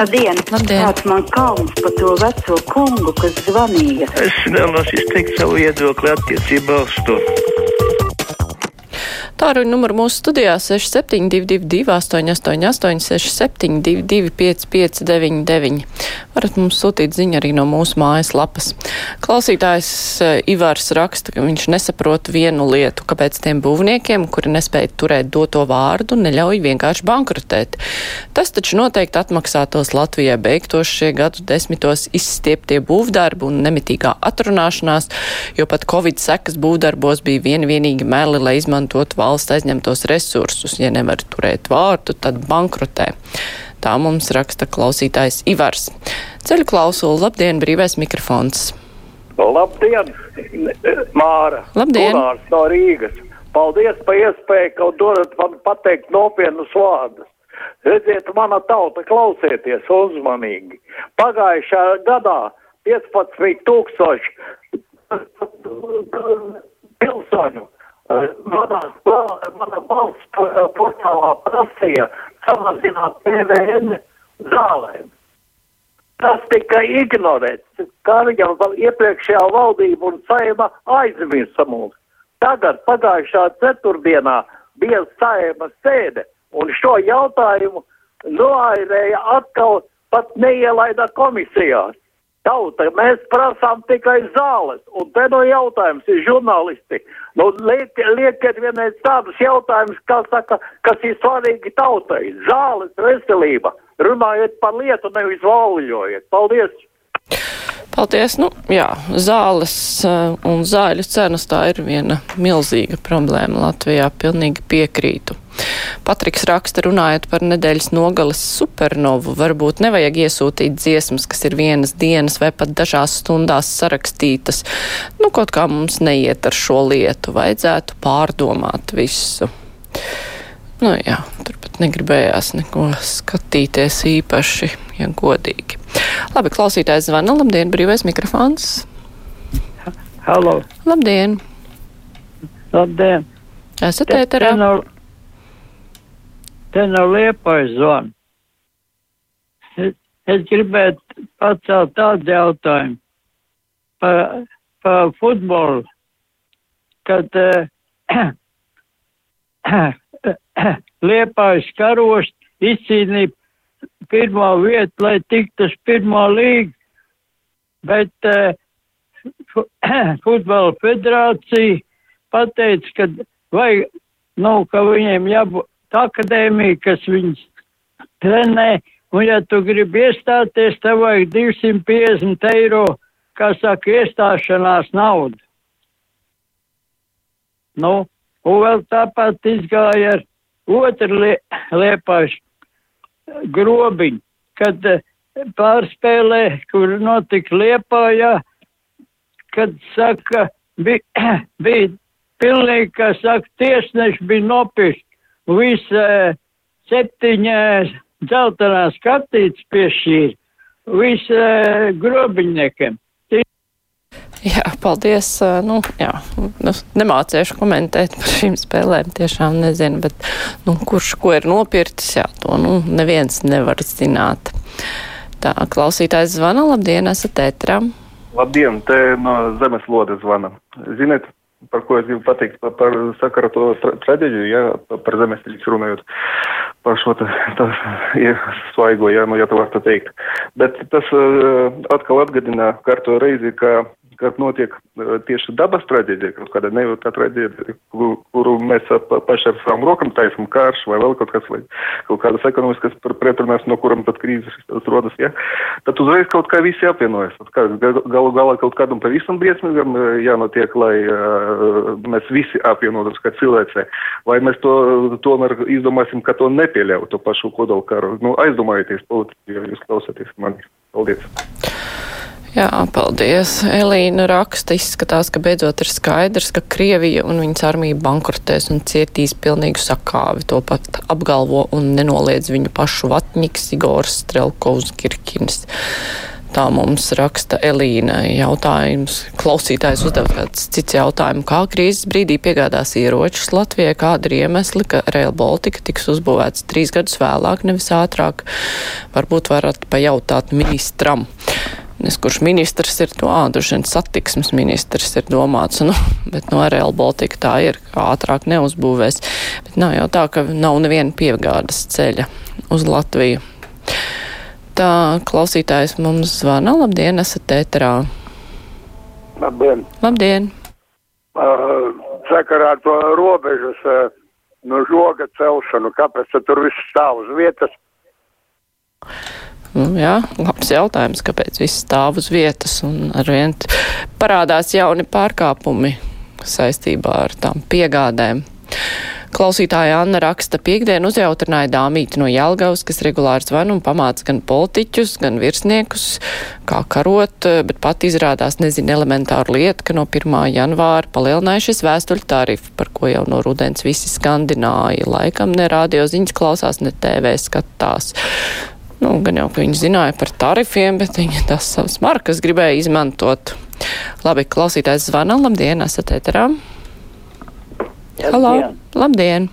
Labdien! Labdien. Kāds man kauns par to veco kungu, kas zvanīja? Es vēlos izteikt savu viedokli attiecībā uz to. Tāruņa numuru mūsu studijā 6722, 888, 672, 559, varat mums sūtīt ziņu arī no mūsu mājas lapas. Klausītājs eh, Ivars raksta, ka viņš nesaprot vienu lietu, kāpēc tiem būvniekiem, kuri nespēja turēt doto vārdu, neļauj vienkārši bankrotēt. Tas taču noteikti atmaksātos Latvijai beigtos šie gadu desmitos izstieptie būvdarbi un nemitīgā atrunāšanās, jo pat Covid sekas būvdarbos bija vien vienīgi meli, lai izmantotu valsts aizņemtos resursus. Ja nevar turēt vārtu, tad bankrotē. Tā mums raksta klausītājs Ivars. Ceļu klausulu, labdien, brīvais mikrofons. Labdien, Māra! Labdien. Gunārs no Rīgas! Paldies par iespēju, ka dodat man pateikt nopietnus vārdus. Redziet, mana tauta, klausieties uzmanīgi. Pagājušā gadā 15 tūkstoši pilsoņu manā valsts portālā prasīja samazināt PVN zālēm. Tas tika ignorēts. Kā jau vēl iepriekšējā valdība un saima aizmirsa mums. Tagad pagājušā ceturtdienā bija saima sēde un šo jautājumu noairēja atkal pat neielaida komisijās. Tauta, mēs prasām tikai zāles, un te no jautājums ir žurnālisti. Nu, liek, liekiet vienreiz tādus jautājumus, kā saka, kas ir svarīgi tautai. Zāles, veselība. Runājiet par lietu, nevis vauļojiet. Paldies! Paldies! Nu, jā, zāles eh, un zāļu cenas tā ir viena milzīga problēma Latvijā. Pilnīgi piekrītu. Patriks raksta runājot par nedēļas nogales supernovu. Varbūt nevajag iesūtīt dziesmas, kas ir vienas dienas vai pat dažās stundās sarakstītas. Nu, kaut kā mums neiet ar šo lietu. Vajadzētu pārdomāt visu. Nu jā, turpat negribējās neko skatīties īpaši, ja godīgi. Labi, klausītājs zvana. Labdien, brīvais mikrofons. Halo, Labdien! labdien! Esat Te, te ēterā? nav, te nav liepais zvan. Es, es gribētu pacelt tādu jautājumu par, par futbolu, kad uh, liepais karos izcīnīja pirmo vietu, lai tiktu uz pirmo līgu, bet uh, fu- futbola federācija pateica, ka vajag, nu, ka viņiem jābūt akadēmija, kas viņus trenē, un ja tu gribi iestāties, tev vajag 250 eiro, kā saka, iestāšanās naudu. Nu, un vēl tāpat izgāja ar otru lie, liepāšu grobiņu, kad eh, pārspēlē, kur notika liepājā, kad saka, bija, bija pilnīgi, kā saka, tiesneši bija nopirkt. Visi uh, septiņi uh, dzeltenās kartītes piešķīra. Visi uh, grobiņniekiem. Jā, paldies. Nu, jā, nu, nemācīšu komentēt par šīm spēlēm. Tiešām nezinu, bet nu, kurš ko ir nopircis, jā, to nu, neviens nevar zināt. Tā, klausītājs zvana. Labdien, esat ētrā. Labdien, te no zemeslodes zvana. Ziniet, par ko es gribu pateikt, par, par sakaru to tra traģēdiju, jā, par zemestrīces runājot, par šo te, tā, ja, svaigo, jā, nu, ja tā var tā teikt. Bet tas uh, atkal atgadina kārto reizi, ka kad notiek uh, tieši dabas traģēdija, kaut kāda nejūtā traģēdija, kuru, kuru mēs pa, paši ar savām rokām taisam, karš vai vēl kaut kas, vai kaut kādas ekonomiskas pr- pretrunās, no kuram tad krīzes rodas, jā, tad uzreiz kaut kā visi apvienojas. Galu galā kaut kādam pavisam briesmīgam uh, jānotiek, lai uh, mēs visi apvienotos kā cilvēcē, vai mēs to tomēr izdomāsim, ka to nepieļauj, to pašu kodolu karu. Nu, aizdomājieties, policija, ja jūs klausāties mani. Paldies! Jā, paldies. Elīna raksta, izskatās, ka beidzot ir skaidrs, ka Krievija un viņas armija bankrotēs un cietīs pilnīgu sakāvi. To pat apgalvo un nenoliedz viņu pašu vatņiks Igors Strelkovs Kirkins. Tā mums raksta Elīna jautājums. Klausītājs uzdev kāds cits jautājumu. Kā krīzes brīdī piegādās ieročus Latvijai? Kāda ir iemesli, ka Rail Baltica tiks uzbūvēts trīs gadus vēlāk, nevis ātrāk? Varbūt varat pajautāt ministram. Es, kurš ministrs ir, to āduši vien satiksmes ministrs ir domāts, nu, bet no Rail Baltica tā ir, ka ātrāk neuzbūvēs. Bet nav jau tā, ka nav neviena piegādas ceļa uz Latviju. Tā klausītājs mums zvana. Labdien, esat ēterā. Labdien. Labdien. Uh, sakarā ar to robežas uh, no žoga celšanu, kāpēc tur viss stāv uz vietas? Nu, jā, labs jautājums, kāpēc viss stāv uz vietas un arvien parādās jauni pārkāpumi saistībā ar tām piegādēm. Klausītāja Anna raksta, piekdien uzjautrināja dāmīti no Jelgavas, kas regulāri zvana un pamāca gan politiķus, gan virsniekus, kā karot, bet pat izrādās nezina elementāru lietu, ka no 1. janvāra palielinājušies vēstuļu tarifu, par ko jau no rudens visi skandināja. Laikam ne radio ziņas klausās, ne TV skatās. Nu, gan jau, ka viņi zināja par tarifiem, bet viņi tās savas markas gribēja izmantot. Labi, klausītājs zvana. Labdien, esat ēterā. Halo, labdien!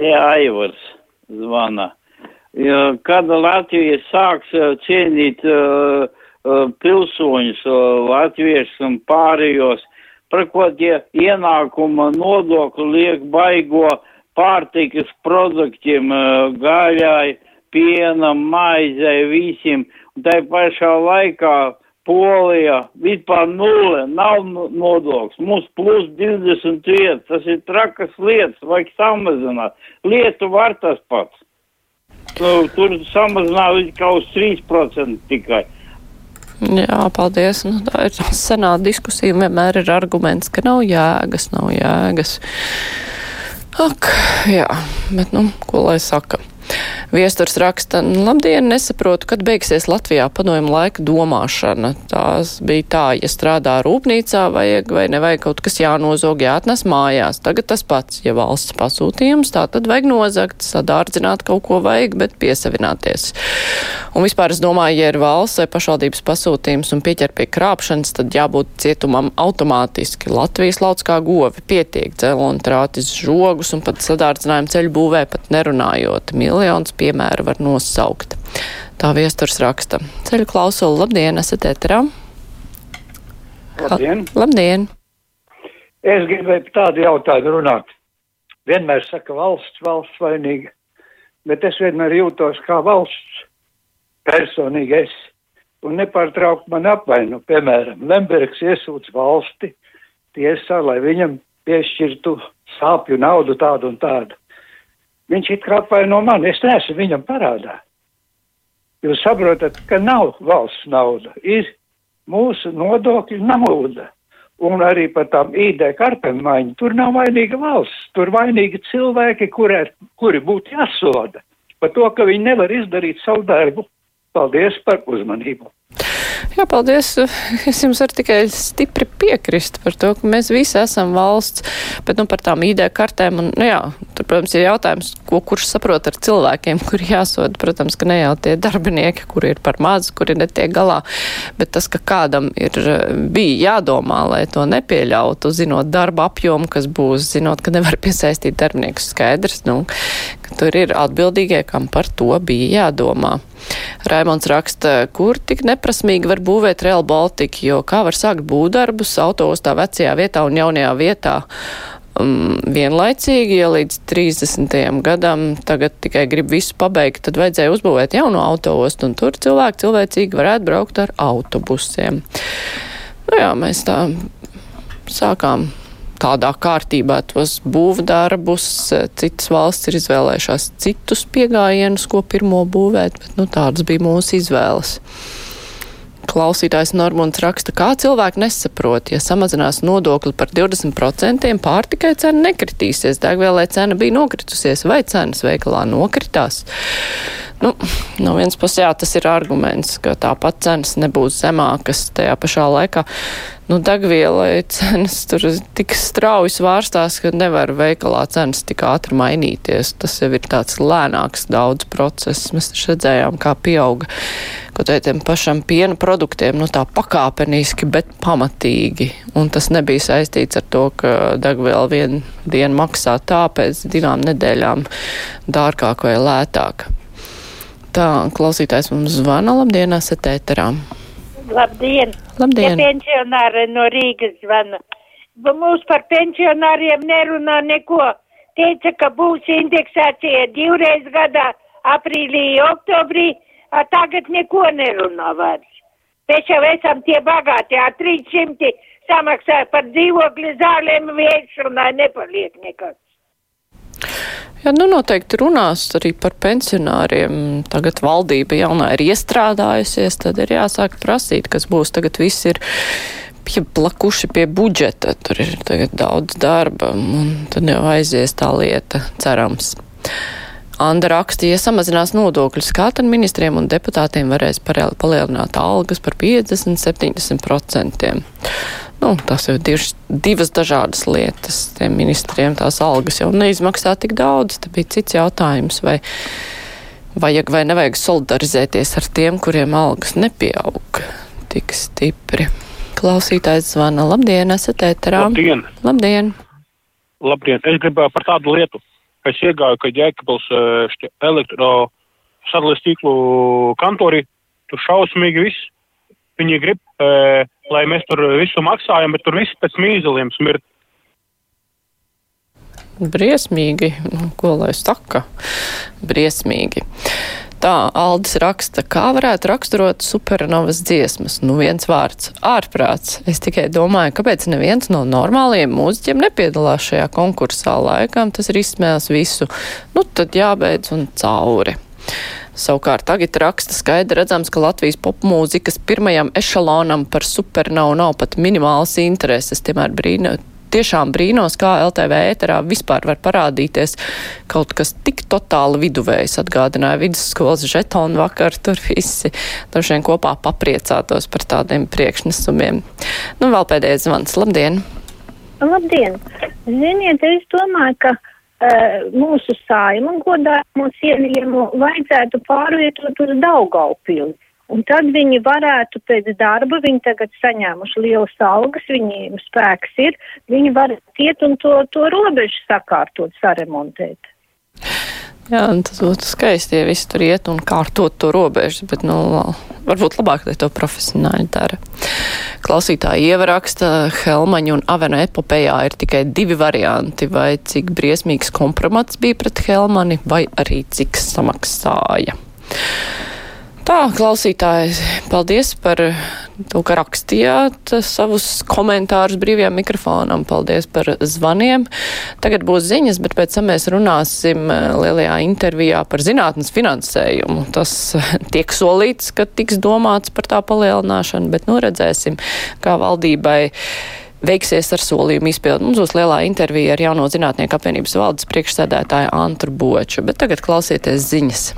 Jā, Aivars zvana. Kad Latvija sāks uh, cienīt uh, pilsoņus, uh, latviešus un pārējos, par ko tie ienākuma nodokli liek baigo pārtikas produktiem, uh, gaļai, pienam, maizei, visiem, un tai pašā laikā Polija vispār nulle, nav nodoklis, mums plus 20 vietas, tas ir trakas lietas, vajag samazināt. Lietu var tas pats. Nu, tur samazināt kā uz 3% tikai. Jā, paldies. Nu, tā ir senā diskusija, vienmēr ir arguments, ka nav jēgas, nav jēgas. Ak, jā, bet nu, ko lai saka. Viesturs raksta, labdien, nesaprotu, kad beigsies Latvijā padomju laika domāšana. Tās bija tā, ja strādā rūpnīcā, vajag vai nevajag kaut kas jānozog, jāatnes mājās. Tagad tas pats, ja valsts pasūtījums, tā tad vajag nozagt, sadārdzināt kaut ko vajag, bet piesavināties. Un vispār es domāju, ja ir valsts vai pašvaldības pasūtījums un pieķer pie krāpšanas, tad jābūt cietumam automātiski. Latvijas lauc kā govi pietiek dzelontrātis žogus un pat sadārdzinājumu ceļu būvē pat nerunājot. Miljons piemēru var nosaukt. Tā viesturs raksta. Ceļu klausulu, labdien, esat ēterā? Labdien! Labdien! Es gribēju tādu jautājumu runāt. Vienmēr saka valsts, valsts vainīga, bet es vienmēr jūtos kā valsts personīgi es. Un nepārtraukt man apvainu, piemēram, Lembergs iesūdz valsti tiesā, lai viņam piešķirtu sāpju naudu tādu un tādu. Viņš it kā apvaino mani, es neesmu viņam parādā. Jūs saprotat, ka nav valsts nauda, ir mūsu nodokļu nauda. Un arī par tām ID kartēm maiņu. Tur nav vainīga valsts, tur vainīgi cilvēki, kuri, kuri būtu jāsoda par to, ka viņi nevar izdarīt savu darbu. Paldies par uzmanību! Jā, paldies. Es jums varu tikai stipri piekrist par to, ka mēs visi esam valsts, bet nu par tām ID kartēm un, nu jā, tur, protams, ir jautājums, ko kurš saprot ar cilvēkiem, kuri jāsoda. Protams, ka ne jau tie darbinieki, kuri ir par maz, kuri netiek galā, bet tas, ka kādam ir bija jādomā, lai to nepieļautu, zinot darba apjomu, kas būs, zinot, ka nevar piesaistīt darbiniekus skaidrs, nu, ka tur ir atbildīgie, kam par to bija jādomā. Raimons raksta, kur tik neprasmīgi var būvēt Real Baltica, jo kā var sākt būvdarbus autoostā vecajā vietā un jaunajā vietā. Um, vienlaicīgi, ja līdz 30. gadam tagad tikai grib visu pabeigt, tad vajadzēja uzbūvēt jaunu autoostu, un tur cilvēki cilvēcīgi varētu braukt ar autobusiem. Nu jā, mēs tā sākām tādā kārtībā tos būvdarbus. Citas valsts ir izvēlējušās citus piegājienus, ko pirmo būvēt, bet nu, tādas bija mūsu izvēles. Klausītājs Normons raksta, kā cilvēki nesaprot, ja samazinās nodokli par 20%, pārtikai cena nekritīsies, degvielai cena bija nokritusies vai cenas veikalā nokritās. Nu, no vienas puses, jā, tas ir arguments, ka tāpat cenas nebūs zemākas tajā pašā laikā. Nu, degvielai cenas tur tik strauji svārstās, ka nevar veikalā cenas tik ātri mainīties. Tas jau ir tāds lēnāks daudz process. Mēs redzējām, kā pieauga kaut kādiem pašam piena produktiem, nu tā pakāpeniski, bet pamatīgi. Un tas nebija saistīts ar to, ka degviela vienu dienu maksā tā pēc divām nedēļām dārgāk vai lētāk. Tā, klausītājs mums zvana, labdien, esat ēterā. Labdien! Labdien! Ja pensionāri no Rīgas zvana. Mūs par pensionāriem nerunā neko. Teica, ka būs indeksācija divreiz gadā, aprīlī, oktobrī, a tagad neko nerunā vairs. Mēs jau esam tie bagātie, ar 300 samaksāja par dzīvokli zālēm, runāja, nepaliek nekas. Jā, nu noteikti runās arī par pensionāriem. Tagad valdība jaunā ir iestrādājusies, tad ir jāsāk prasīt, kas būs. Tagad viss ir pieplakuši pie budžeta, tur ir tagad daudz darba, un tad jau aizies tā lieta, cerams. Anda raksta, ja samazinās nodokļus, kā tad ministriem un deputātiem varēs palielināt algas par 50-70%. Nu, tas ir divas, dažādas lietas. Tiem ministriem tās algas jau neizmaksā tik daudz. Te bija cits jautājums, vai vajag vai nevajag solidarizēties ar tiem, kuriem algas nepieaug tik stipri. Klausītājs zvana. Labdien, esat ēterā. Labdien! Labdien! Labdien! Es gribēju par tādu lietu. Es iegāju, ka Jēkabils elektro sadales tīklu kantori, tur šausmīgi viss. Viņi grib, e, lai mēs tur visu maksājam, bet tur viss pēc mīzeliem smirt. Briesmīgi, nu, ko lai saka, briesmīgi. Tā Aldis raksta, kā varētu raksturot supernovas dziesmas. Nu, viens vārds - ārprāts. Es tikai domāju, kāpēc neviens no normāliem mūziķiem nepiedalās šajā konkursā laikam. Tas ir izsmēls visu. Nu, tad jābeidz un cauri. Savukārt tagad raksta skaidri redzams, ka Latvijas popmūzikas pirmajam ešalonam par supernovu nav pat minimālas intereses. Tiemēr brīna, tiešām brīnos, kā LTV ēterā vispār var parādīties kaut kas tik totāli viduvējs. Atgādināja vidusskolas žetonu vakar, tur visi droši vien kopā papriecātos par tādiem priekšnesumiem. Nu, vēl pēdējais zvans. Labdien! Labdien! Ziniet, es domāju, ka uh, mūsu saimu godājumu cienījumu vajadzētu pārvietot uz Daugaupili. Un tad viņi varētu pēc darba, viņi tagad saņēmuši lielas algas, viņiem spēks ir, viņi var iet un to, to robežu sakārtot, saremontēt. Jā, tas būtu skaisti, ja visi tur iet un kārtot to robežu, bet, nu, varbūt labāk, lai to profesionāļi dara. Klausītāji ievaraksta Helmaņa un Avena epopējā ir tikai divi varianti, vai cik briesmīgs kompromats bija pret Helmani, vai arī cik samaksāja. Tā, klausītāji, paldies par to, ka rakstījāt savus komentārus brīvajam mikrofonam. Paldies par zvaniem. Tagad būs ziņas, bet pēc tam mēs runāsim eh, lielajā intervijā par zinātnes finansējumu. Tas tiek solīts, ka tiks domāts par tā palielināšanu, bet nu redzēsim, kā valdībai veiksies ar solījumu izpildu. Mums būs lielā intervija ar jauno zinātnieku apvienības valdes priekšsēdētāju Antru Boču, bet tagad klausieties ziņas.